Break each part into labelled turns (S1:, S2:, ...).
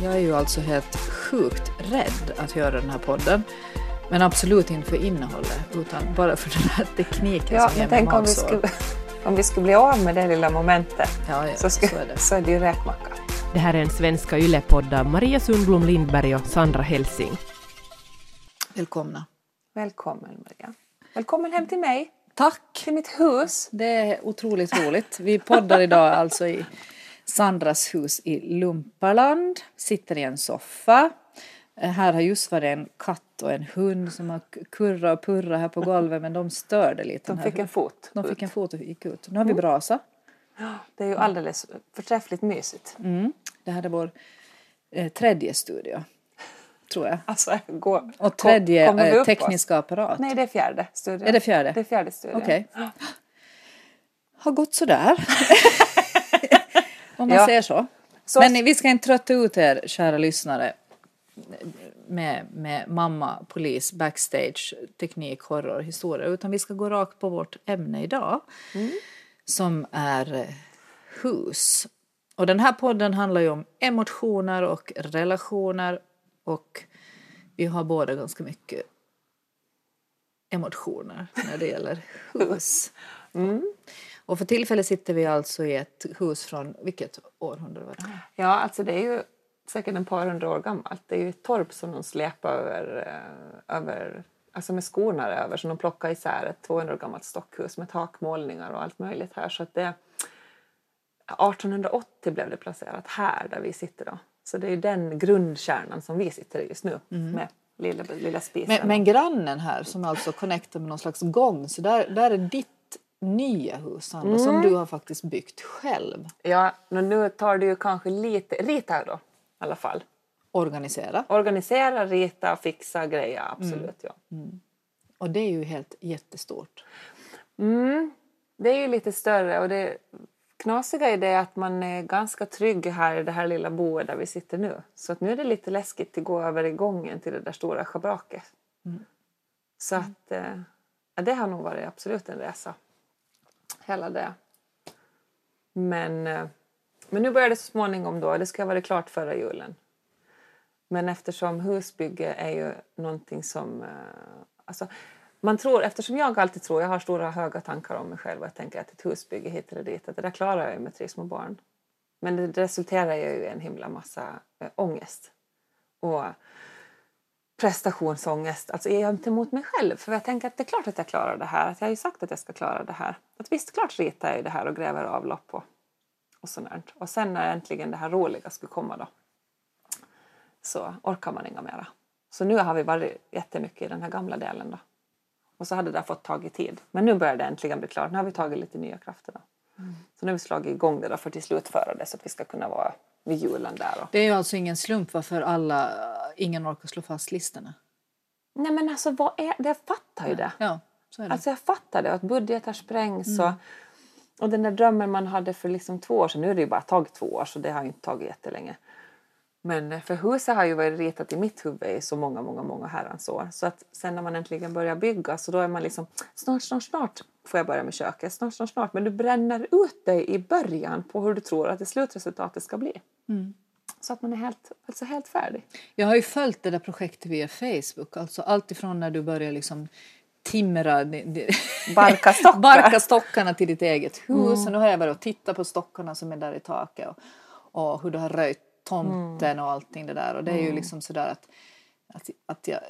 S1: Jag är ju alltså helt sjukt rädd att göra den här podden. Men absolut inte för innehållet, utan bara för den här tekniken
S2: Ja,
S1: som ger mig
S2: tänk om vi, skulle, om vi skulle bli av med det lilla momentet
S1: Ja, ja,
S2: så, ska,
S1: så är det.
S2: så är det ju räkmacka.
S3: Det här är en Svenska Yle-podd av Maria Sundblom Lindberg och Sandra Helsing.
S1: Välkomna.
S2: Välkommen Maria. Välkommen hem till mig,
S1: Tack!
S2: till mitt hus.
S1: Det är otroligt roligt. Vi poddar idag alltså i Sandras hus i Lumparland. Sitter i en soffa. Eh, Här har just varit en katt och en hund som har kurrat och purrat här på golvet men de störde lite.
S2: De fick en fot.
S1: De fick en fot och gick ut. Nu har vi brasa.
S2: Det är ju alldeles förträffligt mysigt.
S1: Mm. Det här är vår eh, tredje studio. Tror jag.
S2: Alltså, gå,
S1: Och tredje
S2: vi
S1: eh, tekniska apparat.
S2: Nej, det är fjärde studion.
S1: Är det fjärde?
S2: Det är fjärde studion.
S1: Okej. Har gått sådär. Om man
S2: Ja.
S1: säger så.
S2: Så-
S1: Men vi ska inte trötta ut er, kära lyssnare, med, med mamma, polis, backstage, teknik, horror, historia. Utan vi ska gå rakt på vårt ämne idag. Som är eh, hus. Och den här podden handlar ju om emotioner och relationer. Och vi har båda ganska mycket emotioner när det gäller hus. Och för tillfället sitter vi alltså i ett hus från vilket århundrade var det här?
S2: Ja, alltså det är ju säkert ett par hundra år gammalt. Det är ju ett torp som de släpar över, eh, över alltså med skorna över, som de plockar isär ett 200 år gammalt stockhus med takmålningar och allt möjligt här. Så att det, 1880 blev det placerat här där vi sitter då. Så det är ju den grundkärnan som vi sitter i just nu med lilla, lilla spisen.
S1: Men, men grannen här som alltså connectar med någon slags gång, så där, där är ditt nya hus Sandra, som du har faktiskt byggt själv.
S2: Ja, nu tar det ju kanske lite, rita då i alla fall.
S1: Organisera.
S2: Organisera, rita, fixa, greja, absolut ja.
S1: Och det är ju helt jättestort.
S2: Mm, det är ju lite större och det knasiga är det att man är ganska trygg här i det här lilla boet där vi sitter nu. Så att nu är det lite läskigt att gå över i gången till det där stora schabraket. Så att eh, ja, det har nog varit absolut en resa. Hela det. Men, eh, men nu börjar det så småningom då. Det ska ha varit klart förra julen. Men eftersom husbygge är ju någonting som... Eh, alltså, man tror, eftersom jag alltid tror, jag har stora höga tankar om mig själv och jag tänker att ett husbygge hit eller dit, att det där klarar jag ju med tre små barn. Men det resulterar ju i en himla massa eh, ångest. Och prestationsångest, alltså gentemot mig själv. För jag tänker att det är klart att jag klarar det här. Att jag har ju sagt att jag ska klara det här. Att visst, klart ritar jag ju det här och gräver avlopp och, och sånt. Och sen när äntligen det här roliga skulle komma då så orkar man inga mera. Så nu har vi varit jättemycket i den här gamla delen då. Och så hade det där fått tagit tid. Men nu börjar det äntligen bli klart. Nu har vi tagit lite nya krafter då. Så nu har vi slagit igång det då för att slutföra det så att vi ska kunna vara vid julen där. Och...
S1: Det är ju alltså ingen slump varför alla, ingen orkar slå fast listorna.
S2: Nej men alltså vad är det? Jag fattar ju det.
S1: Ja, så är det.
S2: Alltså jag fattar det, att budgetar sprängs och, och den där drömmen man hade för liksom två år sedan, nu är det ju bara tagit två år så det har ju inte tagit jättelänge. Men eh, för huset har ju varit ritat i mitt huvud i så många, många, många herrans år. Så att sen när man äntligen börjar bygga så då är man liksom snart, snart, snart får jag börja med köket, snart, snart, snart. Men du bränner ut dig i början på hur du tror att det slutresultatet ska bli. Så att man är helt, alltså helt färdig.
S1: Jag har ju följt det där projektet via Facebook, alltså allt ifrån när du börjar liksom timra,
S2: Barka stockar.
S1: barka stockarna till ditt eget hus. Och nu har jag varit och tittat på stockarna som är där i taket och, och hur du har röjt tomten och allting det där. Och det är ju liksom sådär att, att, att jag,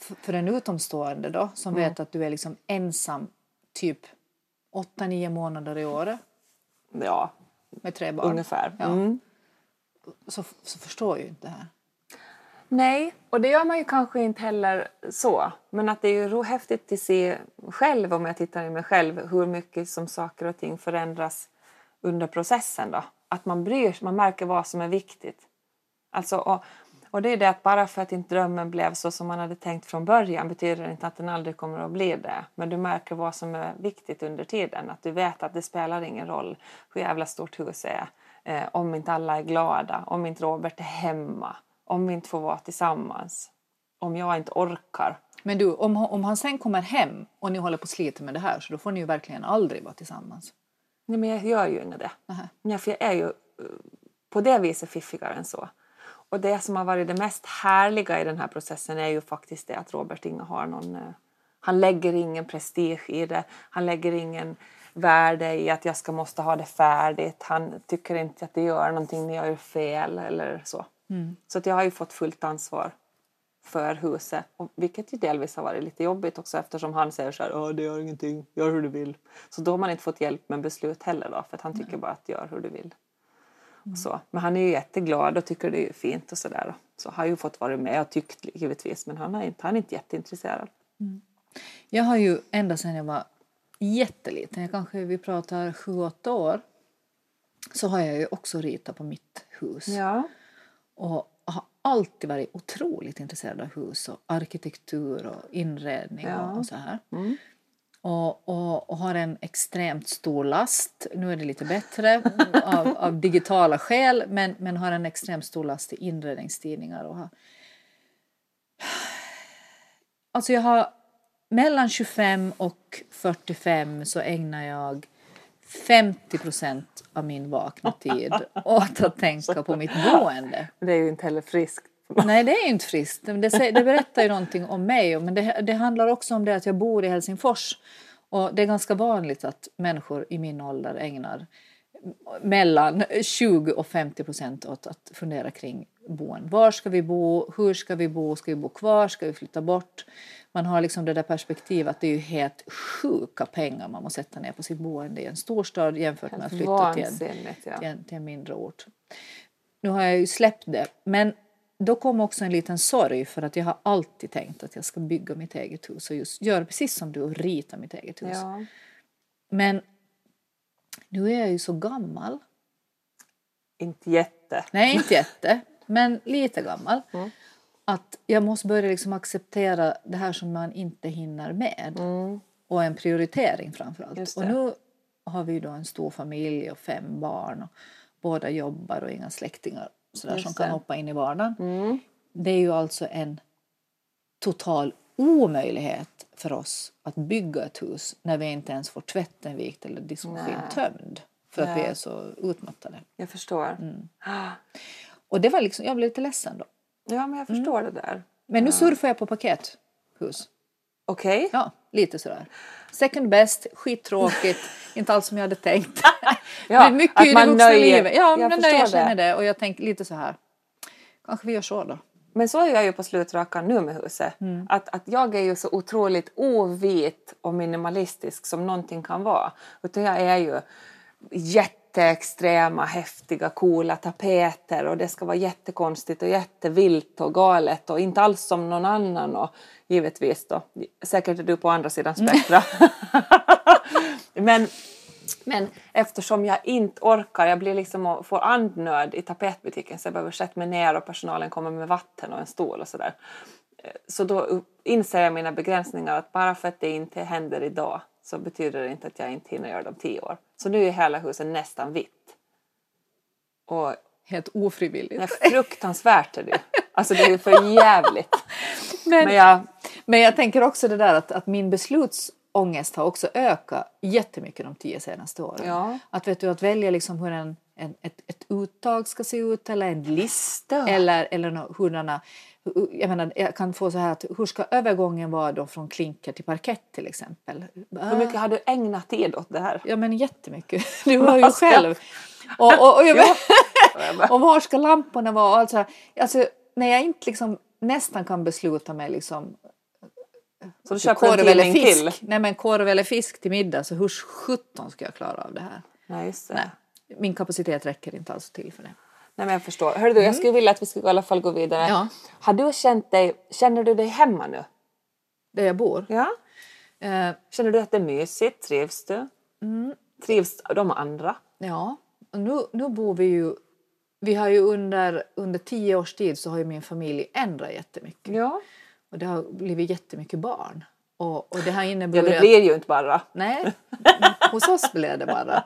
S1: för- för en utomstående då som vet att du är liksom ensam typ 8-9 månader i året
S2: Ja,
S1: med tre barn.
S2: ungefär.
S1: Ja. Så, så förstår jag ju inte det här.
S2: Nej, och det gör man ju kanske inte heller så. Men att det är ju häftigt att se själv, om jag tittar i mig själv, hur mycket som saker och ting förändras under processen. Då. Att man bryr sig, man märker vad som är viktigt. Alltså, och, och det är det att bara för att inte drömmen blev så som man hade tänkt från början betyder det inte att den aldrig kommer att bli det. Men du märker vad som är viktigt under tiden. Att du vet att det spelar ingen roll hur jävla stort huset är. Eh, om inte alla är glada, om inte Robert är hemma, om vi inte får vara tillsammans, om jag inte orkar.
S1: Men du, om, om han sen kommer hem och ni håller på att slita med det här så då får ni ju verkligen aldrig vara tillsammans.
S2: Nej, men jag gör ju inget det. Nej, för jag är ju eh, på det viset fiffigare än så. Och det som har varit det mest härliga i den här processen är ju faktiskt det att Robert inte har någon... eh, Han lägger ingen prestige i det. Han lägger ingen värde i att jag ska måste ha det färdigt. Han tycker inte att det gör någonting när jag gör fel eller så. Så att jag har ju fått fullt ansvar för huset. Och vilket ju delvis har varit lite jobbigt också eftersom han säger så här, "Ja, det gör ingenting, gör hur du vill. Så då har man inte fått hjälp med beslut heller då, för han tycker bara att gör hur du vill. Och så. Men han är ju jätteglad och tycker det är fint och sådär. Så har ju fått vara med och tyckt givetvis, men han är inte, han är inte jätteintresserad.
S1: Jag har ju ända sedan jag var jätteliten, jag kanske vi pratar 7-8 år, så har jag ju också ritat på mitt hus.
S2: Ja.
S1: Och har alltid varit otroligt intresserad av hus och arkitektur och inredning
S2: Ja.
S1: och, och så här.
S2: Mm.
S1: Och, och, och har en extremt stor last, nu är det lite bättre av, av digitala skäl, men, men har en extremt stor last i inredningstidningar. Och har... Alltså jag har mellan 25 och 45 så ägnar jag 50 procent av min vakna tid åt att tänka på mitt boende.
S2: Det är ju inte heller friskt.
S1: Nej, det är ju inte friskt. Det, det berättar ju någonting om mig. Men det, det handlar också om det att jag bor i Helsingfors. Och det är ganska vanligt att människor i min ålder ägnar mellan 20 och 50 procent åt att fundera kring boen. Var ska vi bo? Hur ska vi bo? Ska vi bo kvar? Ska vi flytta bort? Man har liksom det där perspektivet att det är ju helt sjuka pengar man måste sätta ner på sitt boende i en storstad jämfört med att flytta till en,
S2: ja.
S1: till en, till en mindre ort. Nu har jag ju släppt det, men då kom också en liten sorg för att jag har alltid tänkt att jag ska bygga mitt eget hus och just göra precis som du och rita mitt eget hus.
S2: ja.
S1: Men nu är jag ju så gammal.
S2: Inte jätte.
S1: Nej, inte jätte, men lite gammal.
S2: Mm.
S1: Att jag måste börja liksom acceptera det här som man inte hinner med. Och en prioritering framför allt.
S2: Mm. Just
S1: Och nu har vi ju då en stor familj och fem barn. Och båda jobbar och inga släktingar sådär, som kan hoppa in i vardagen.
S2: Mm.
S1: Det är ju alltså en total omöjlighet för oss att bygga ett hus när vi inte ens får tvätten vikt eller diskmaskinen
S2: Nej.
S1: tömd. För att vi
S2: Nej.
S1: är så utmattade.
S2: Jag förstår.
S1: Mm.
S2: Ah.
S1: Och det var liksom, jag blev lite ledsen då.
S2: Ja, men jag förstår det där.
S1: Men nu surfar jag på pakethus.
S2: Okej.
S1: Ja, lite sådär. Second best, skittråkigt, inte alls som jag hade tänkt.
S2: Ja,
S1: men mycket
S2: att
S1: i det
S2: man
S1: vuxna
S2: nöjer-
S1: livet. Ja,
S2: jag
S1: men sig med det. Och jag tänker lite så här. Kanske vi gör så då.
S2: Men så är jag ju på slutrakan nu med huset.
S1: Mm.
S2: Att, att jag är ju så otroligt ovit och minimalistisk som någonting kan vara. Utan jag är ju jätteextrema, häftiga, coola tapeter och det ska vara jättekonstigt och jättevilt och galet och inte alls som någon annan och givetvis då. Säkert är du på andra sidan spektra. Men men eftersom jag inte orkar, jag blir liksom och får andnöd i tapetbutiken så jag behöver sätta mig ner och personalen kommer med vatten och en stol och sådär. Eh, Så då inser jag mina begränsningar att bara för att det inte händer idag så betyder det inte att jag inte hinner göra det om tio år. Så nu är hela huset nästan vitt. Och
S1: Helt ofrivilligt.
S2: är fruktansvärt är det. Alltså det är ju för jävligt.
S1: Men,
S2: Men jag,
S1: men jag tänker också det där att, att min beslutsångest har också ökat jättemycket de tio senaste åren.
S2: Ja.
S1: Att, vet du, att välja liksom hur en, en, ett, ett uttag ska se ut eller en lista eller, eller nå- hurdana, jag, menar, jag kan få så här att hur ska övergången vara då från klinker till parkett till exempel?
S2: hur mycket har du ägnat tid åt det här?
S1: Ja men jättemycket. Du har ju själv. Och, och, och, jag, och var ska lamporna vara? Alltså, alltså, när jag inte liksom nästan kan besluta mig liksom
S2: Så du köper en
S1: korv eller fisk.
S2: till?
S1: Nej men korv eller fisk till middag så hur sjutton ska jag klara av det här?
S2: Nej, just det.
S1: Nej, min kapacitet räcker inte alls till för det.
S2: Nej, men jag förstår. Hörru du, jag skulle vilja att vi skulle i alla fall gå vidare.
S1: Mm. Ja.
S2: Har du känt dig, känner du dig hemma nu?
S1: Där jag bor.
S2: Ja.
S1: Eh,
S2: Känner du att det är mysigt? Trivs du?
S1: Mm.
S2: Trivs de andra?
S1: ja, nu, nu bor vi ju... Vi har ju under, under tio års tid så har ju min familj ändrat jättemycket.
S2: Ja.
S1: Och det har blivit jättemycket barn. Och, och det har
S2: Ja, det blir ju inte bara.
S1: Nej, hos oss blev det bara.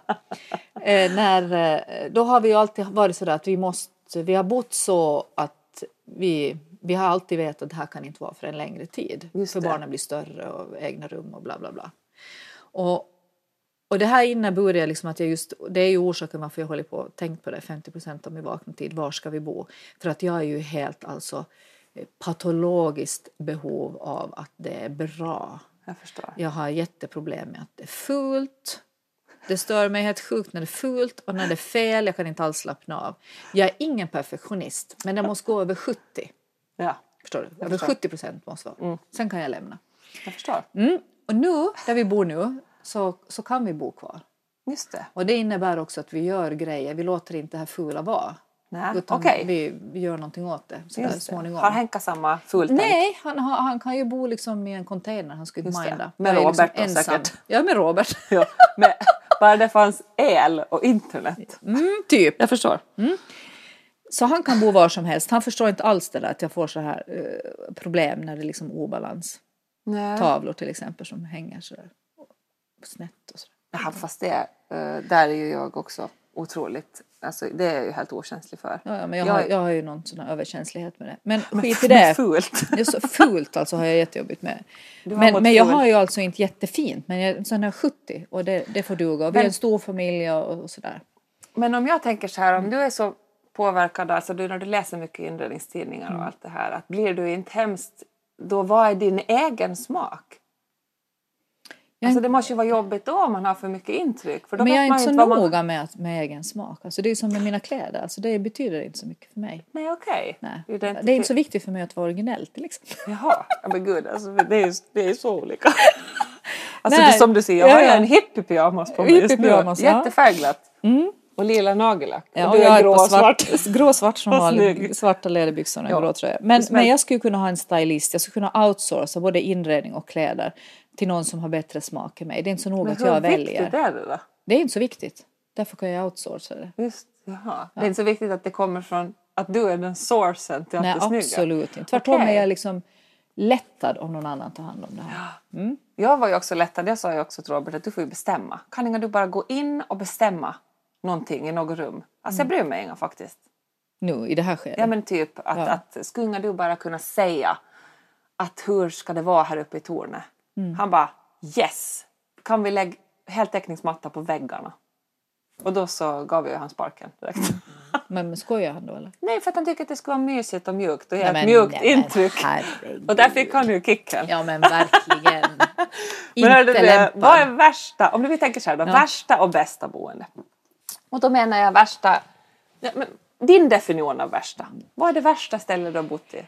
S1: Eh, när, eh, då har vi ju alltid varit så där att vi måste, vi har bott så att vi, vi har alltid vetat att det här kan inte vara för en längre tid.
S2: Just
S1: för
S2: det.
S1: barnen blir större och egna rum och bla bla bla. Och Och det här innebar liksom att jag just, det är ju orsaken varför jag håller på och tänkt på det 50 procent av min vakna tid, var ska vi bo? För att jag är ju helt alltså patologiskt behov av att det är bra.
S2: Jag förstår.
S1: Jag har jätteproblem med att det är fult. Det stör mig helt sjukt när det är fult och när det är fel. Jag kan inte alls slappna av. Jag är ingen perfektionist, men det måste gå över 70.
S2: Ja,
S1: Förstår du? Över
S2: förstår.
S1: 70 procent måste vara. Sen kan jag lämna.
S2: jag förstår.
S1: Mm. Och nu, där vi bor nu, så, så kan vi bo kvar.
S2: Just det.
S1: Och det innebär också att vi gör grejer. Vi låter inte det här fula vara.
S2: Nej,
S1: Utan
S2: okej.
S1: vi, vi gör någonting åt det så där
S2: Just
S1: småningom.
S2: Har Henka samma fultänk?
S1: Nej, han, har- han kan ju bo liksom i en container. Han skulle inte minda.
S2: Med Robert då,
S1: ensam.
S2: säkert.
S1: Ja, med Robert.
S2: Ja, men bara det fanns el och internet.
S1: Mm, typ.
S2: Jag förstår.
S1: Så han kan bo var som helst. Han förstår inte alls det där att jag får så här eh, problem när det är liksom obalans.
S2: Nej.
S1: Tavlor till exempel som hänger så där snett och så.
S2: Ja, fast det, eh, där är ju jag också otroligt, alltså det är jag ju helt okänslig för.
S1: Ja, ja, men jag,
S2: Jag-
S1: har, jag har ju någon sån här överkänslighet med det. Men skit i det.
S2: fult.
S1: Det så fult alltså har jag jättejobbigt med. Men, men jag
S2: fult.
S1: har ju alltså inte jättefint. Men jag är sån här 70 och det, det får duga. Och vi är en stor familj och, och sådär.
S2: Men om jag tänker så här, om du är så påverkad, alltså du, när du läser mycket inredningstidningar
S1: Mm.
S2: och allt det här, att blir du inte hemskt, då vad är din egen smak? Alltså det måste ju vara jobbigt då om man har för mycket intryck. För då
S1: Men jag är inte så
S2: man...
S1: noga med, med egen smak. Alltså det är som med mina kläder. Alltså det betyder inte så mycket för mig.
S2: Nej okej.
S1: Nej.
S2: Det är
S1: Det,
S2: inte
S1: är inte så viktigt för mig att vara originell exempel.
S2: Jaha, ja, men gud, alltså, det, är, det är så olika. Alltså
S1: Nej.
S2: det, som du ser, jag
S1: Ja,
S2: har ju
S1: ja.
S2: en hippiepyjamas på mig just nu.
S1: Ja.
S2: Jättefärgglatt. Och lila nagellack.
S1: Ja,
S2: och du
S1: jag
S2: är grå svart.
S1: Grå och svart som vanligt. Svarta läderbyxor och
S2: Ja.
S1: grå tröja. Men, men jag skulle kunna ha en stylist. Jag skulle kunna outsourca både inredning och kläder till någon som har bättre smak än mig. Det är inte så noga
S2: Men
S1: att jag
S2: hur
S1: väljer.
S2: viktigt är det då?
S1: Det är inte så viktigt. Därför kan jag outsourca det.
S2: Just, jaha. Det är inte så viktigt att det kommer från att du är den sourcen till att
S1: Nej,
S2: det snygga.
S1: absolut inte. Tvärtom
S2: Okej.
S1: är jag liksom lättad om någon annan tar hand om det här.
S2: Jag var ju också lättad. Jag sa ju också till Robert att du får ju bestämma. Kan inte du bara gå in och bestämma någonting i något rum? Alltså jag bryr mig inga faktiskt.
S1: Nu i det här skedet.
S2: Ja men typ att,
S1: Ja.
S2: att skulle du bara kunna säga att hur ska det vara här uppe i tornet? Han bara yes! Kan vi lägga heltäckningsmatta på väggarna? Och då så gav jag han sparken direkt.
S1: Men, men skojar han då eller?
S2: Nej för att han tycker att det ska vara mysigt och mjukt och ge ett
S1: men-
S2: mjukt
S1: nej, men
S2: intryck.
S1: herregud.
S2: Och där fick han ju kicken.
S1: Ja men verkligen.
S2: Men
S1: inte
S2: du,
S1: lämpad.
S2: vad är värsta, om vi tänker så här då, värsta och bästa boende? Och då menar jag värsta, ja, men din definition av värsta. Vad är det värsta stället du har bott i?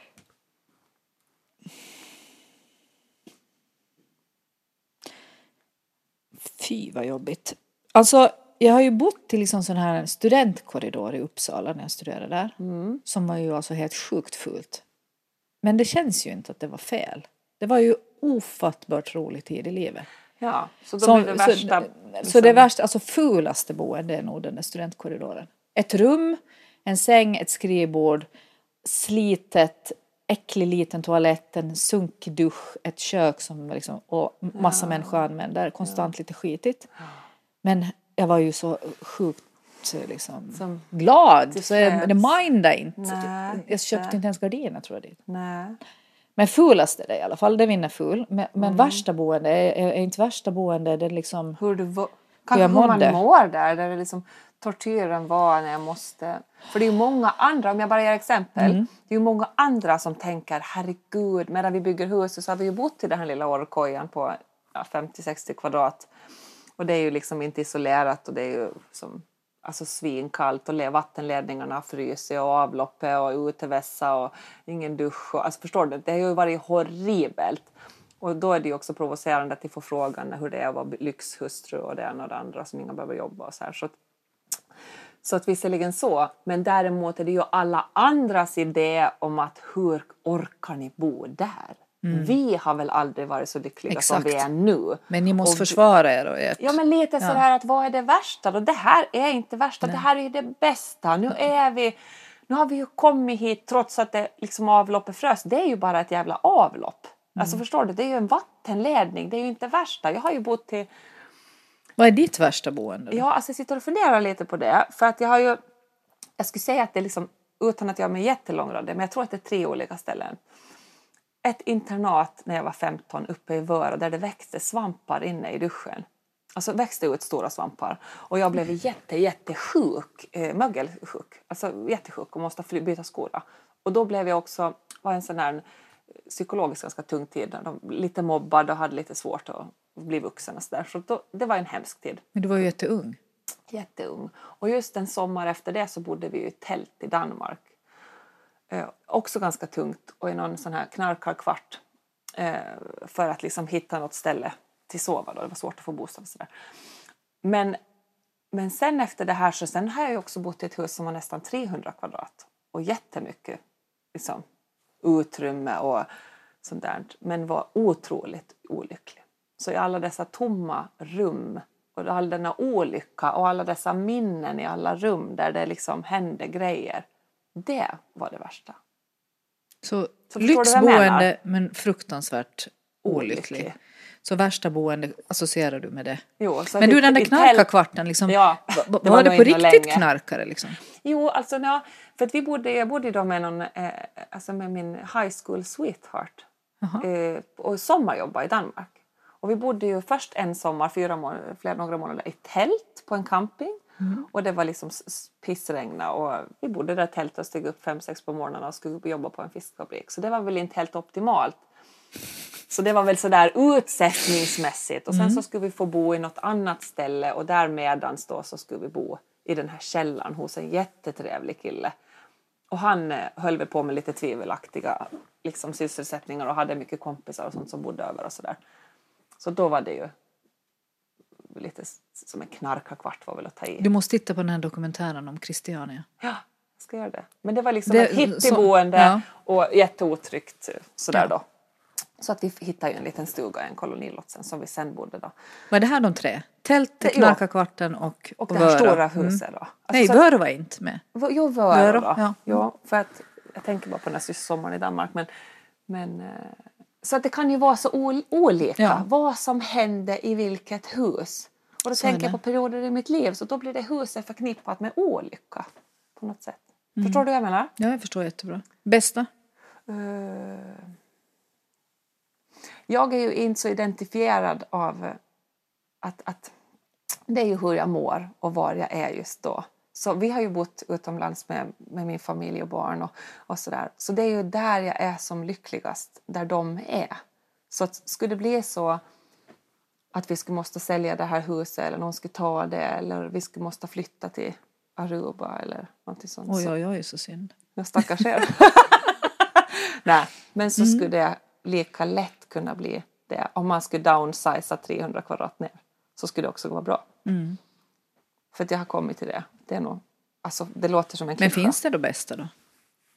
S1: Fy vad jobbigt. Alltså jag har ju bott i liksom sån här studentkorridor i Uppsala när jag studerade där.
S2: Mm.
S1: Som var ju alltså helt sjukt fult. Men det känns ju inte att det var fel. Det var ju ofattbart rolig tid i livet.
S2: Ja, så då
S1: Som-
S2: blir det värsta.
S1: så,
S2: liksom-
S1: så det värsta, alltså fulaste boende är nog den där studentkorridoren. Ett rum, en säng, ett skrivbord, slitet, äcklig liten toalett, en sunkig dusch, ett kök som liksom, och massa människor använder, konstant lite skitigt. Men jag var ju så sjukt liksom,
S2: Som
S1: glad så jag, det mindade inte.
S2: Nej,
S1: jag köpte
S2: inte.
S1: inte ens gardiner tror jag dit.
S2: Nej.
S1: Men fulast är det i alla fall, det vinner ful. Men, men
S2: Mm.
S1: värsta boende, är, är inte värsta boende, det är liksom...
S2: Hur du
S1: Hur jag
S2: hur man mår där, där det liksom tortyren var när jag måste. För det är många andra, om jag bara ger exempel.
S1: Mm.
S2: Det är många andra som tänker herregud, medan vi bygger huset så har vi ju bott i den här lilla orrkojan på ja, 50-60 kvadrat. Och det är ju liksom inte isolerat och det är ju som alltså svinkallt och le- vattenledningarna har frusit och avloppet och utevässa och ingen dusch. Och, alltså förstår du? Det har ju varit horribelt. Och då är det ju också provocerande att de får frågan hur det är att vara lyxhustru och det ena och det andra som ingen behöver jobba och så här. Så så att visserligen så, men däremot är det ju alla andras idé om att hur orkar ni bo där? Vi har väl aldrig varit så lyckliga som vi
S1: Exakt.
S2: är nu.
S1: Men ni måste
S2: Och-
S1: försvara er och ert...
S2: Ja men lite sådär att vad är det värsta då? Det här är inte värsta, det här är det bästa. Nu är vi, nu har vi ju kommit hit trots att det liksom avloppet frös. Det är ju bara ett jävla avlopp. Alltså förstår du, det är ju en vattenledning, det är ju inte värsta. Jag har ju bott i
S1: vad är ditt värsta boende?
S2: Ja, alltså jag sitter och funderar lite på det. För att jag har ju... Jag skulle säga att det är liksom, utan att jag är med jättelångrandig, men jag tror att det är tre olika ställen. Ett internat när jag var 15 uppe i Vöra där det växte svampar inne i duschen. Alltså växte ut stora svampar. Och jag blev jätte, jättesjuk, eh, mögelsjuk. Alltså jättesjuk och måste fly, byta skola. Och då blev jag också, var en sån här psykologiskt ganska tung tid. De, lite mobbad och hade lite svårt att bli vuxen och så där. Så då, det var en hemsk tid.
S1: Men du var ju jätteung.
S2: Jätteung. Och just en sommar efter det så bodde vi i tält i Danmark. Eh, också ganska tungt och i någon sån här knarkarkvart. Eh, för att liksom hitta något ställe till sova då. Det var svårt att få bostad och sådär. Men, men sen efter det här så sen har jag också bott i ett hus som var nästan 300 kvadrat. Och jättemycket liksom, utrymme och sånt där. Men var otroligt olycklig. Så i alla dessa tomma rum och all denna olycka och alla dessa minnen i alla rum där det liksom hände grejer. Det var det värsta.
S1: Så,
S2: Så
S1: lyxboende men fruktansvärt olycklig.
S2: Olycklig.
S1: Så värsta boende associerar du med det.
S2: Jo,
S1: Men du den där knarkarkvarten, liksom,
S2: Ja, det
S1: var,
S2: var
S1: det på riktigt
S2: länge.
S1: knarkare? Liksom?
S2: Jo, alltså ja, för att vi bodde, jag bodde då med, någon, eh, alltså med min high school sweetheart eh, och sommarjobba i Danmark. Och vi bodde ju först en sommar, fyra månader, flera, några månader i tält på en camping. Och det var liksom pissregna och vi bodde där i tältet och steg upp fem, sex på morgonen och skulle jobba på en fiskfabrik. Så det var väl inte helt optimalt. Så det var väl sådär utsättningsmässigt. Och sen så skulle vi få bo i något annat ställe och där medans då så skulle vi bo i den här källaren hos en jättetrevlig kille. Och han eh, höll väl på med lite tvivelaktiga liksom, sysselsättningar och hade mycket kompisar och sånt som bodde över och sådär. Så då var det ju lite som en knarkarkvart var väl att ta i.
S1: Du måste titta på den här dokumentären om Christiania.
S2: Ja, jag ska göra det. Men det var liksom
S1: Det-
S2: ett hippieboende
S1: ja.
S2: och jätteotryggt eh, sådär
S1: Ja.
S2: då. Så att vi hittade ju en liten stuga i en kolonilott sen som vi sen bodde då.
S1: Var det här de tre? Tältet, knarkarkvarten och,
S2: Och det här
S1: Vöra.
S2: stora
S1: Mm.
S2: huset då. Alltså,
S1: Nej, Vöra var inte med.
S2: Jo, Vöra, då.
S1: ja.
S2: Ja. för att jag tänker bara på den här sommaren i Danmark. Men, men, eh, så att det kan ju vara så ol- olika
S1: Ja.
S2: vad som hände i vilket hus. Och då
S1: Så
S2: tänker jag på perioder i mitt liv så då blir det huset förknippat med olycka på något sätt.
S1: Mm.
S2: Förstår du vad jag menar?
S1: Ja, jag förstår jättebra. Bästa?
S2: Eh, Jag är ju inte så identifierad av att, att det är ju hur jag mår och var jag är just då. Så vi har ju bott utomlands med, med min familj och barn och, och sådär. Så det är ju där jag är som lyckligast, där de är. Så skulle det bli så att vi skulle måste sälja det här huset eller någon skulle ta det eller vi skulle måste flytta till Aruba eller någonting sånt.
S1: Oj, oj, oj, så synd.
S2: Ja, stackars er. Nej, men så skulle det lika lätt kunna bli det. Om man skulle downsiza 300 kvadrat ner så skulle det också vara bra.
S1: Mm.
S2: För att jag har kommit till det. Det, är nog, alltså, det låter som en
S1: Men
S2: klyscha.
S1: finns det då bästa då?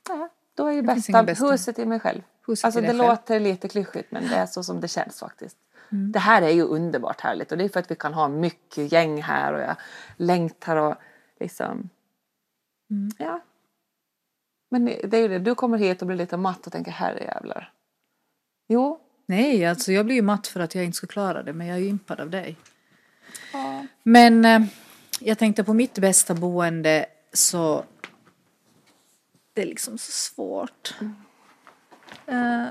S2: Nej, då är ju bästa,
S1: bästa.
S2: huset i mig själv.
S1: Huset
S2: alltså det
S1: själv.
S2: låter lite klyschigt men det är så som det känns faktiskt.
S1: Mm.
S2: Det här är ju underbart härligt och det är för att vi kan ha mycket gäng här och jag längtar och liksom...
S1: Mm.
S2: Ja. Men det är ju det, du kommer hit och blir lite matt och tänker herrejävlar. Jo,
S1: Nej, alltså jag blir ju matt för att jag inte skulle klara det, men jag är ju impad av dig.
S2: ja.
S1: Men eh, jag tänkte på mitt bästa boende så det är liksom så svårt. Eh,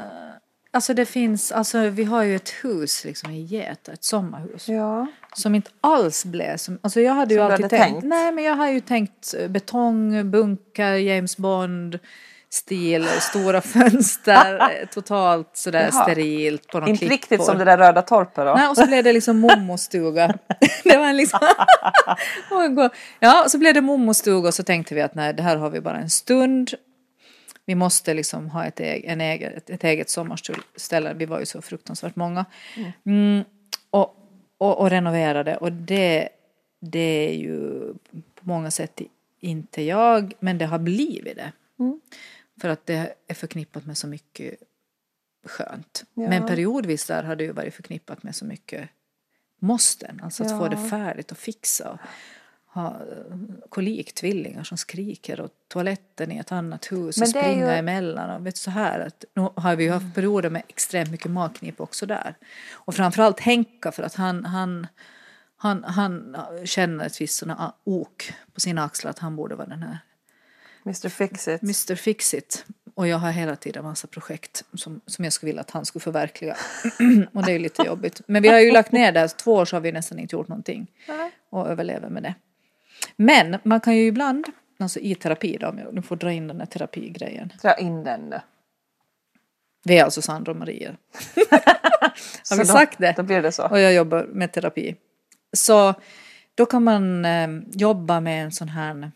S1: alltså det finns, alltså vi har ju ett hus liksom i Geta, ett sommarhus.
S2: ja.
S1: Som inte alls blev som, alltså jag hade ju
S2: Som du
S1: alltid
S2: hade
S1: tänkt,
S2: tänkt?
S1: nej men jag har ju tänkt eh, betong, bunkar, James Bond stil, stora fönster, eh, totalt sådär
S2: Jaha.
S1: sterilt på någon
S2: Inte
S1: klippor.
S2: riktigt som det där röda torpet då.
S1: Nej, och så blev det liksom mommostuga. det var liksom... Ja, så blev det mommostuga och så tänkte vi att nej, det här har vi bara en stund. Vi måste liksom ha ett, eget, en eget, ett, ett eget sommarställe. Vi var ju så fruktansvärt många. Mm, och, och, och renoverade och det, det är ju på många sätt inte jag, men det har blivit det.
S2: Mm.
S1: För att det är förknippat med så mycket skönt.
S2: Ja.
S1: Men periodvis där har det ju varit förknippat med så mycket måsten. Alltså att få
S2: Ja.
S1: det färdigt och fixa. Och ha eh, koliktvillingar som skriker och toaletten i ett annat hus och springa
S2: ju-
S1: emellan. Och vet du, så här att, nu har vi ju haft perioder med extremt mycket magknip också där. Och framförallt Henka för att han, han, han, han känner ett visst ok på sina axlar att han borde vara den här
S2: Mr Fixit.
S1: Mr Fixit. och jag har hela tiden massa projekt som, som jag skulle vilja att han skulle förverkliga. och det är ju lite jobbigt. Men vi har ju lagt ner det, två år så har vi nästan inte gjort någonting.
S2: Nej.
S1: Och överlever med det. Men man kan ju ibland, alltså i terapi då, om jag nu får dra in den här terapigrejen.
S2: Dra in den nu.
S1: Vi är alltså Sandra och Maria.
S2: Så
S1: vi
S2: då,
S1: sagt det?
S2: Då blir det så.
S1: Och jag jobbar med terapi. Så då kan man eh, jobba med en sån här,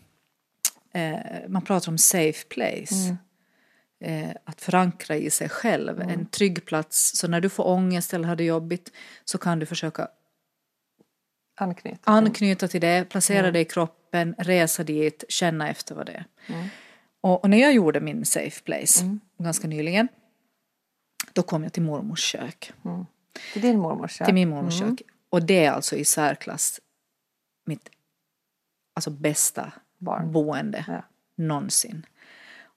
S1: eh, man pratar om safe place. Eh, att förankra i sig själv, en trygg plats. Så när du får ångest eller har det jobbigt så kan du försöka
S2: Anknyt.
S1: anknyta till det, placera det i kroppen, resa dit, känna efter vad det är. Och, och när jag gjorde min safe place ganska nyligen, då kom jag till mormors kök.
S2: Till din mormors kök.
S1: Till min mormors kök. Och det är alltså i särklass mitt alltså bästa
S2: Barn.
S1: boende
S2: Ja.
S1: någonsin.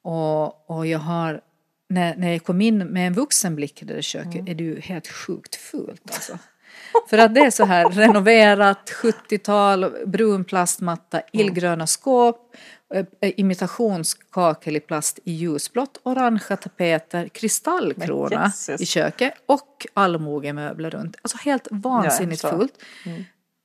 S1: Och, och jag har, när, när jag kom in med en vuxen blick i det där köket
S2: Mm.
S1: är det ju helt sjukt fult alltså. För att det är så här renoverat, 70-tal, brun plastmatta,
S2: Mm.
S1: illgröna skåp, eh, imitationskakel i plast i ljusblått, orangea tapeter, kristallkrona
S2: Men Jesus.
S1: i köket och allmogemöbler runt. Alltså helt vansinnigt
S2: förstår.
S1: fult.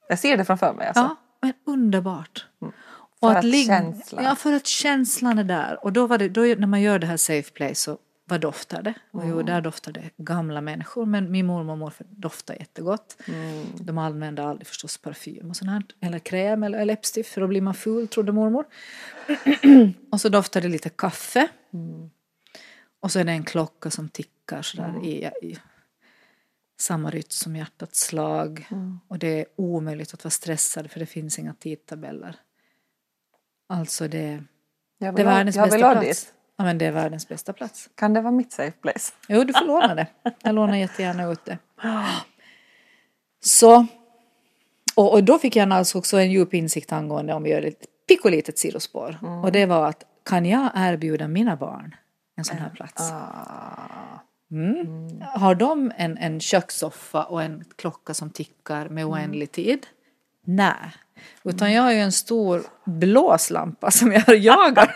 S2: Jag ser det framför mig. Alltså.
S1: Ja, men underbart.
S2: För
S1: Och
S2: att
S1: ligga-
S2: känslan.
S1: Ja, för att känslan är där. Och då var det, då, när man gör det här safe place så vad doftar det? Och jo, där doftar det gamla människor. Men min mormor och morfar doftar jättegott. De använde aldrig förstås parfym och sånt här. Eller kräm eller läppstift för då blir man full, trodde mormor. och så doftar det lite kaffe. Och så är det en klocka som tickar sådär i, i samma rytm som hjärtats slag. Och det är omöjligt att vara stressad för det finns inga tidtabeller. Alltså det, det är
S2: ha-
S1: världens
S2: vill
S1: bästa
S2: ha
S1: plats.
S2: dit.
S1: Ja men det är världens bästa plats.
S2: Kan det vara mitt safe place?
S1: Jo, du får låna det. Jag lånar jättegärna ut det. Så. Och, och då fick jag alltså också en djup insikt angående om vi gör ett pickolitet sidospår. Och det var att kan jag erbjuda mina barn en sån här plats? Mm. Har de en, en kökssoffa och en klocka som tickar med oändlig tid? Nej. Utan jag har ju en stor blåslampa som jag jagar,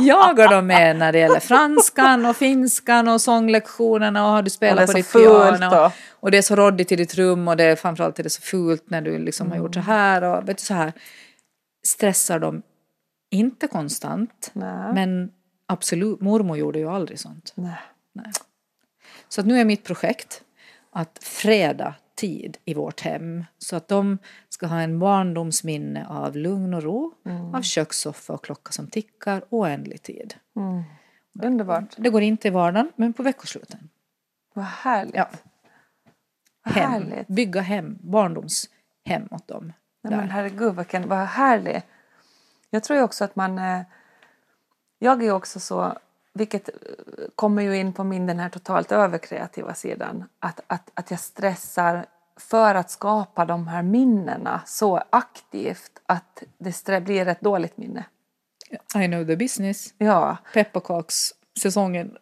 S1: jagar dem med när det gäller franskan och finskan och sånglektionerna och har du
S2: Och
S1: spelat på ditt piano.
S2: då.
S1: Och det är så råddigt i ditt rum och det är framförallt är det så fult när du liksom har gjort så här och vet du så här. Stressar dem inte konstant
S2: Nej.
S1: men absolut, mormor gjorde ju aldrig sånt.
S2: Nej.
S1: Så att nu är mitt projekt att freda tid i vårt hem så att de ska ha en barndomsminne av lugn och ro, av kökssoffa och klocka som tickar, oändlig tid.
S2: Underbart.
S1: Det går inte i vardagen, men på veckosluten.
S2: Vad härligt.
S1: Ja.
S2: Vad
S1: Hem,
S2: härligt.
S1: bygga hem, barndomshem åt dem.
S2: Nej,
S1: där.
S2: men herregud, vilken, vad härligt. Jag tror ju också att man... eh, Jag är också så, vilket eh, kommer ju in på min den här totalt överkreativa sidan, att, att, att jag stressar för att skapa de här minnena så aktivt att det blir ett dåligt minne.
S1: I know the business.
S2: Ja,
S1: Pepparkakssäsongen.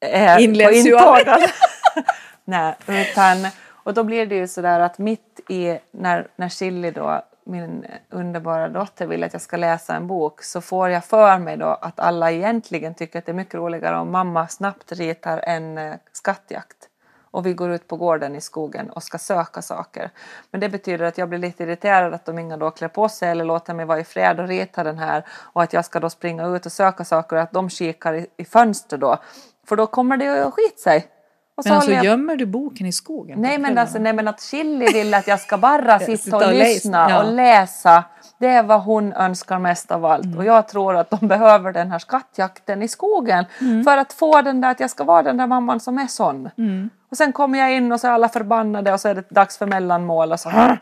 S2: är
S1: Inleds ju aldrig.
S2: Nej, utan, och då blir det ju sådär att mitt i, när, när Chili då, min underbara dotter, vill att jag ska läsa en bok så får jag för mig då att alla egentligen tycker att det är mycket roligare om mamma snabbt ritar en eh, skattjakt och vi går ut på gården i skogen och ska söka saker. Men det betyder att jag blir lite irriterad att de inga då klär på sig eller låter mig vara i fred och rita den här och att jag ska då springa ut och söka saker och att de kikar i, i fönster då. För då kommer det ju att skit sig. Och så
S1: Men alltså
S2: jag...
S1: gömmer du boken i skogen?
S2: Nej men, alltså, nej men att Chili vill att jag ska bara sitta och
S1: och
S2: lyssna
S1: ja.
S2: och läsa. Det är vad hon önskar mest av allt.
S1: Mm.
S2: Och jag tror att de behöver den här skattjakten i skogen.
S1: Mm.
S2: För att få den där, att jag ska vara den där mamman som är sån.
S1: Mm.
S2: Och sen kommer jag in och så är alla förbannade och så är det dags för mellanmål och så,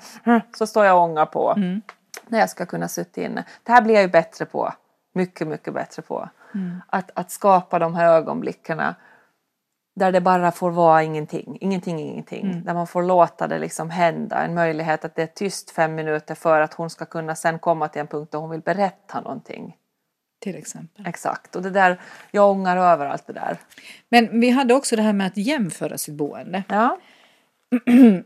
S2: så står jag och ångar på.
S1: Mm.
S2: När jag ska kunna sitta inne. Det här blir jag ju bättre på. Mycket, mycket bättre på.
S1: Mm.
S2: Att, att skapa de här ögonblickarna där det bara får vara ingenting, ingenting, ingenting.
S1: Mm.
S2: Där man får låta det liksom hända. En möjlighet att det är tyst fem minuter för att hon ska kunna sen komma till en punkt där hon vill berätta någonting.
S1: Till exempel.
S2: Exakt. Och det där, jag ångar över allt det där.
S1: Men vi hade också det här med att jämföra sitt boende.
S2: Ja.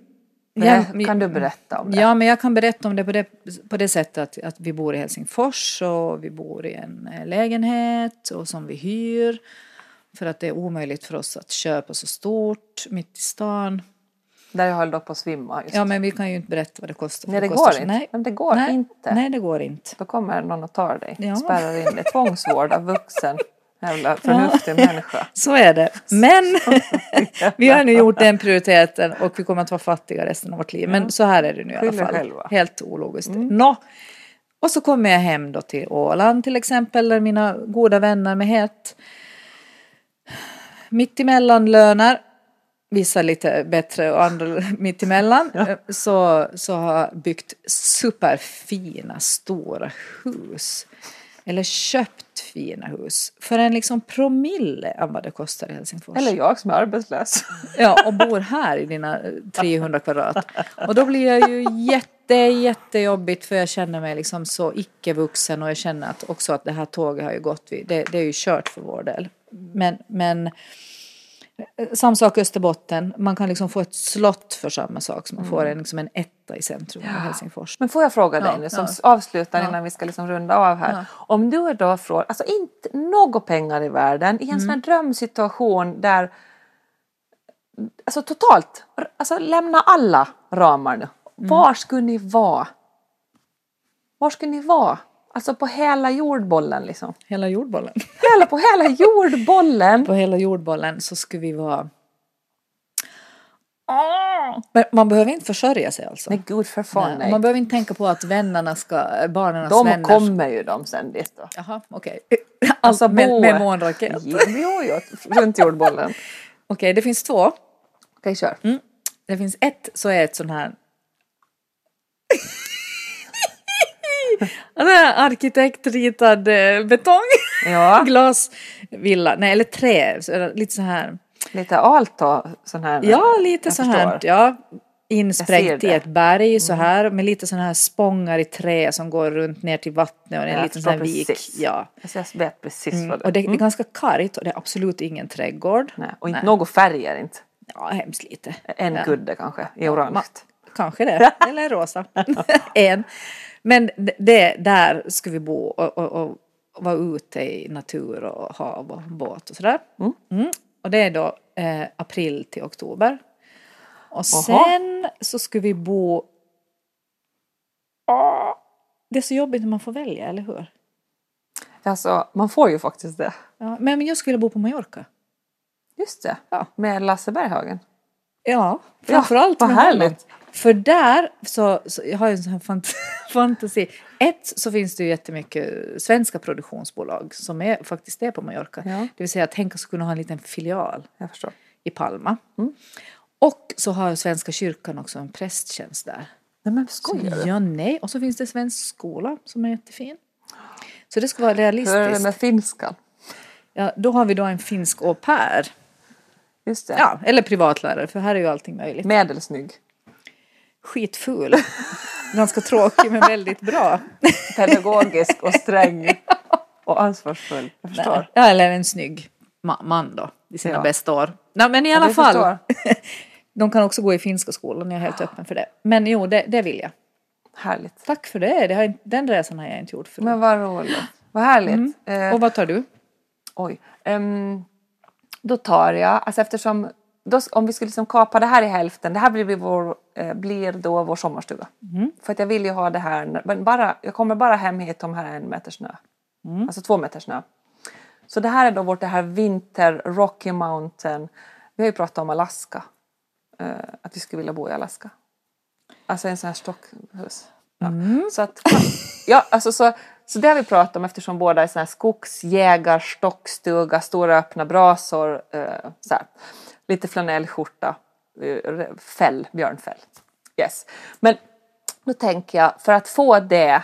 S1: Ja,
S2: kan du berätta om det?
S1: Ja, men jag kan berätta om det på det, på det sättet att, att vi bor i Helsingfors och vi bor i en eh, lägenhet och som vi hyr. För att det är omöjligt för oss att köpa så stort mitt i stan.
S2: Där jag höll då på att svimma. Just.
S1: Ja men vi kan ju inte berätta vad det kostar.
S2: Nej, det
S1: kostar
S2: går inte.
S1: Nej.
S2: Men det går
S1: Nej.
S2: inte.
S1: Nej det går inte.
S2: Då kommer någon och tar dig.
S1: Ja.
S2: Spärrar in dig. Tvångsvård av vuxen. Jävla förnuftig människa.
S1: Så är det. Men vi har nu gjort den prioriteten och vi kommer att vara fattiga resten av vårt liv. Men så här är det nu i alla fall.
S2: själva.
S1: Helt ologiskt. Nå. Och så kommer jag hem då till Åland till exempel där mina goda vänner med helt mittemellan löner vissa lite bättre och andra mittemellan så, så har byggt superfina stora hus. Eller köpt fina hus för en liksom promille av vad det kostar i Helsingfors.
S2: Eller jag som är arbetslös.
S1: Ja, och bor här i dina eh, 300 kvadrat. Och då blir jag ju jätte, jättejobbigt för jag känner mig liksom så icke-vuxen och jag känner att också att det här tåget har ju gått, vid- det, det är ju kört för vår del. Men, men eh, samma sak Österbotten, man kan liksom få ett slott för samma sak som man får en, liksom en etta i centrum av Helsingfors.
S2: Men får jag fråga dig
S1: Ja,
S2: nu som
S1: ja.
S2: avslutar
S1: Ja.
S2: innan vi ska liksom runda av här. Om du är då från, alltså inte några pengar i världen, i en sån här drömsituation där, alltså totalt, alltså lämna alla ramar nu. Var skulle ni vara? Var skulle ni vara? Alltså på hela jordbollen liksom.
S1: Hela jordbollen.
S2: Hela, på hela jordbollen.
S1: På hela jordbollen så skulle vi vara... Men man behöver inte försörja sig alltså.
S2: Nej gud för fan
S1: Nej. Man behöver inte tänka på att vännerna ska, barnens
S2: De
S1: vänner
S2: kommer ju de sen dit då.
S1: Jaha, okej.
S2: Alltså,
S1: med,
S2: bo-
S1: med månraket.
S2: Jo, jo, runt jordbollen.
S1: Okej, det finns två.
S2: Okej, kör.
S1: Det finns ett så är ett sån här... Här arkitektritad eh, betong.
S2: Ja,
S1: Glasvilla, nej eller trä, är lite så här.
S2: lite alto sån här.
S1: Ja, lite så här. Ja,
S2: ser
S1: i ett berg så här med lite såna här spångar i trä som går runt ner till vattnet och är en
S2: Jag
S1: liten sån här
S2: förstår
S1: vik.
S2: precis.
S1: Ja.
S2: Jag vet precis vad det
S1: Och det, det är ganska kargt och det är absolut ingen trädgård.
S2: Nej, och inte några färger inte.
S1: Ja, hemskt lite.
S2: En
S1: Ja.
S2: kudde kanske i orange.
S1: Ma- Kanske det, eller rosa. en. Men det- där ska vi bo och, och, och vara ute i natur och hav och båt och sådär. Mm. Och det är då eh, april till oktober. Och sen så ska vi bo... Det är så jobbigt när man får välja, eller hur?
S2: Alltså, man får ju faktiskt det.
S1: Ja, men jag skulle bo på Mallorca.
S2: Just det.
S1: Ja.
S2: Med Lasse Berghagen.
S1: Ja, framförallt
S2: vad
S1: med honom.
S2: härligt.
S1: För där så, så jag har jag en sån här fant- fantasi. Ett så finns det ju jättemycket svenska produktionsbolag som är, faktiskt är på Mallorca.
S2: Ja.
S1: Det vill säga att kunna ha en liten filial i Palma.
S2: Mm.
S1: Och så har Svenska kyrkan också en prästtjänst där.
S2: Nej men skojar du?
S1: Ja, nej. Och så finns det svensk skola som är jättefin. Så det ska vara
S2: Hur är det
S1: realistiskt.
S2: med finskan?
S1: Ja, då har vi då en finsk au pair.
S2: Just det.
S1: Ja, eller privatlärare, för här är ju allting möjligt.
S2: Medelsnygg.
S1: skitful. Ganska tråkig men väldigt bra.
S2: Pedagogisk och sträng. Och ansvarsfull. Jag förstår.
S1: Ja, eller en snygg ma- man då i sina
S2: Ja.
S1: bästa år. Nej, men i
S2: Ja,
S1: alla
S2: det
S1: fall. De kan också gå i finska skolan, jag är helt öppen för det. Men jo, det, det vill jag.
S2: Härligt.
S1: Tack för det. det har, den resan har jag inte gjort förut.
S2: Men vad roligt. Vad härligt. Eh,
S1: Och vad tar du?
S2: Oj. Ehm, då tar jag, alltså eftersom, då, om vi skulle liksom kapa det här i hälften, det här blir, vår, eh, blir då vår sommarstuga. För att jag vill ju ha det här, men bara, jag kommer bara hem hit om här är en meter snö. Alltså två meter snö. Så det här är då vårt det här vinter Rocky Mountain. Vi har ju pratat om Alaska. Eh, att vi skulle vilja bo i Alaska. Alltså en sån här stockhus. Ja. Så, att, ja, alltså så, så det har vi pratat om eftersom båda är såna här skogsjägar, stockstuga, stora öppna brasor. Eh, så här. Lite flanellskjorta, eh, fäll, björnfäll. Yes. Men då tänker jag, för att få det,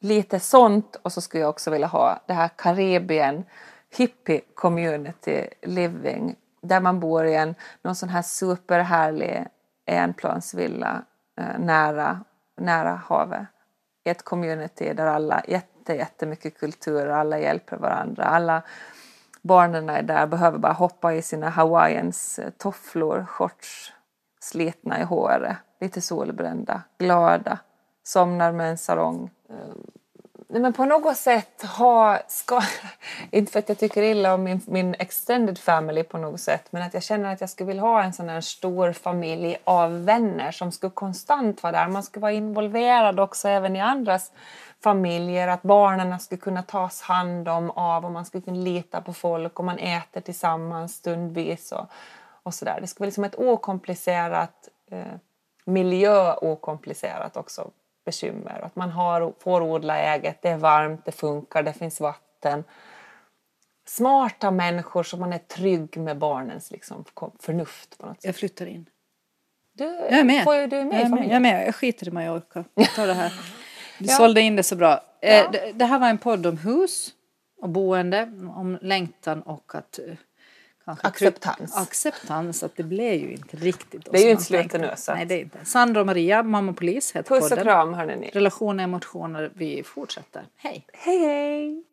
S2: lite sånt och så skulle jag också vilja ha det här Karibien hippie community living där man bor i en någon sån här superhärlig enplansvilla eh, nära, nära havet. I ett community där alla jätte, jättemycket kultur, alla hjälper varandra. Alla barnen är där, behöver bara hoppa i sina Hawaiians eh, tofflor, shorts, slitna i håret, lite solbrända, glada, somnar med en sarong. Eh, Nej men på något sätt ha, ska, inte för att jag tycker illa om min, min extended family på något sätt, men att jag känner att jag skulle vilja ha en sån här stor familj av vänner som skulle konstant vara där. Man skulle vara involverad också även i andras familjer, att barnen skulle kunna tas hand om av och man skulle kunna lita på folk och man äter tillsammans stundvis och, och sådär. Det skulle vara liksom ett okomplicerat eh, miljö okomplicerat också bekymmer. Att man har, får odla eget, det är varmt, det funkar, det finns vatten. Smarta människor som man är trygg med barnens liksom, förnuft på något sätt.
S1: Jag flyttar in.
S2: Du,
S1: Jag är med.
S2: Får du är med
S1: jag, är med. jag är med. Jag skiter i Mallorca. Jag tar det här. Du
S2: Ja.
S1: sålde in det så bra.
S2: Ja.
S1: Eh, det, det här var en podd om hus och boende, om längtan och att eh,
S2: Acceptans.
S1: acceptans, att det blev ju inte riktigt.
S2: Det är ju inte
S1: man
S2: slutet
S1: tänkte.
S2: nu, så att-
S1: Nej, det är inte. Sandra och Maria, mamma polis, heter
S2: Puss och
S1: podden.
S2: kram hörni ni.
S1: Relationer, emotioner, vi fortsätter. Hej!
S2: Hej hej!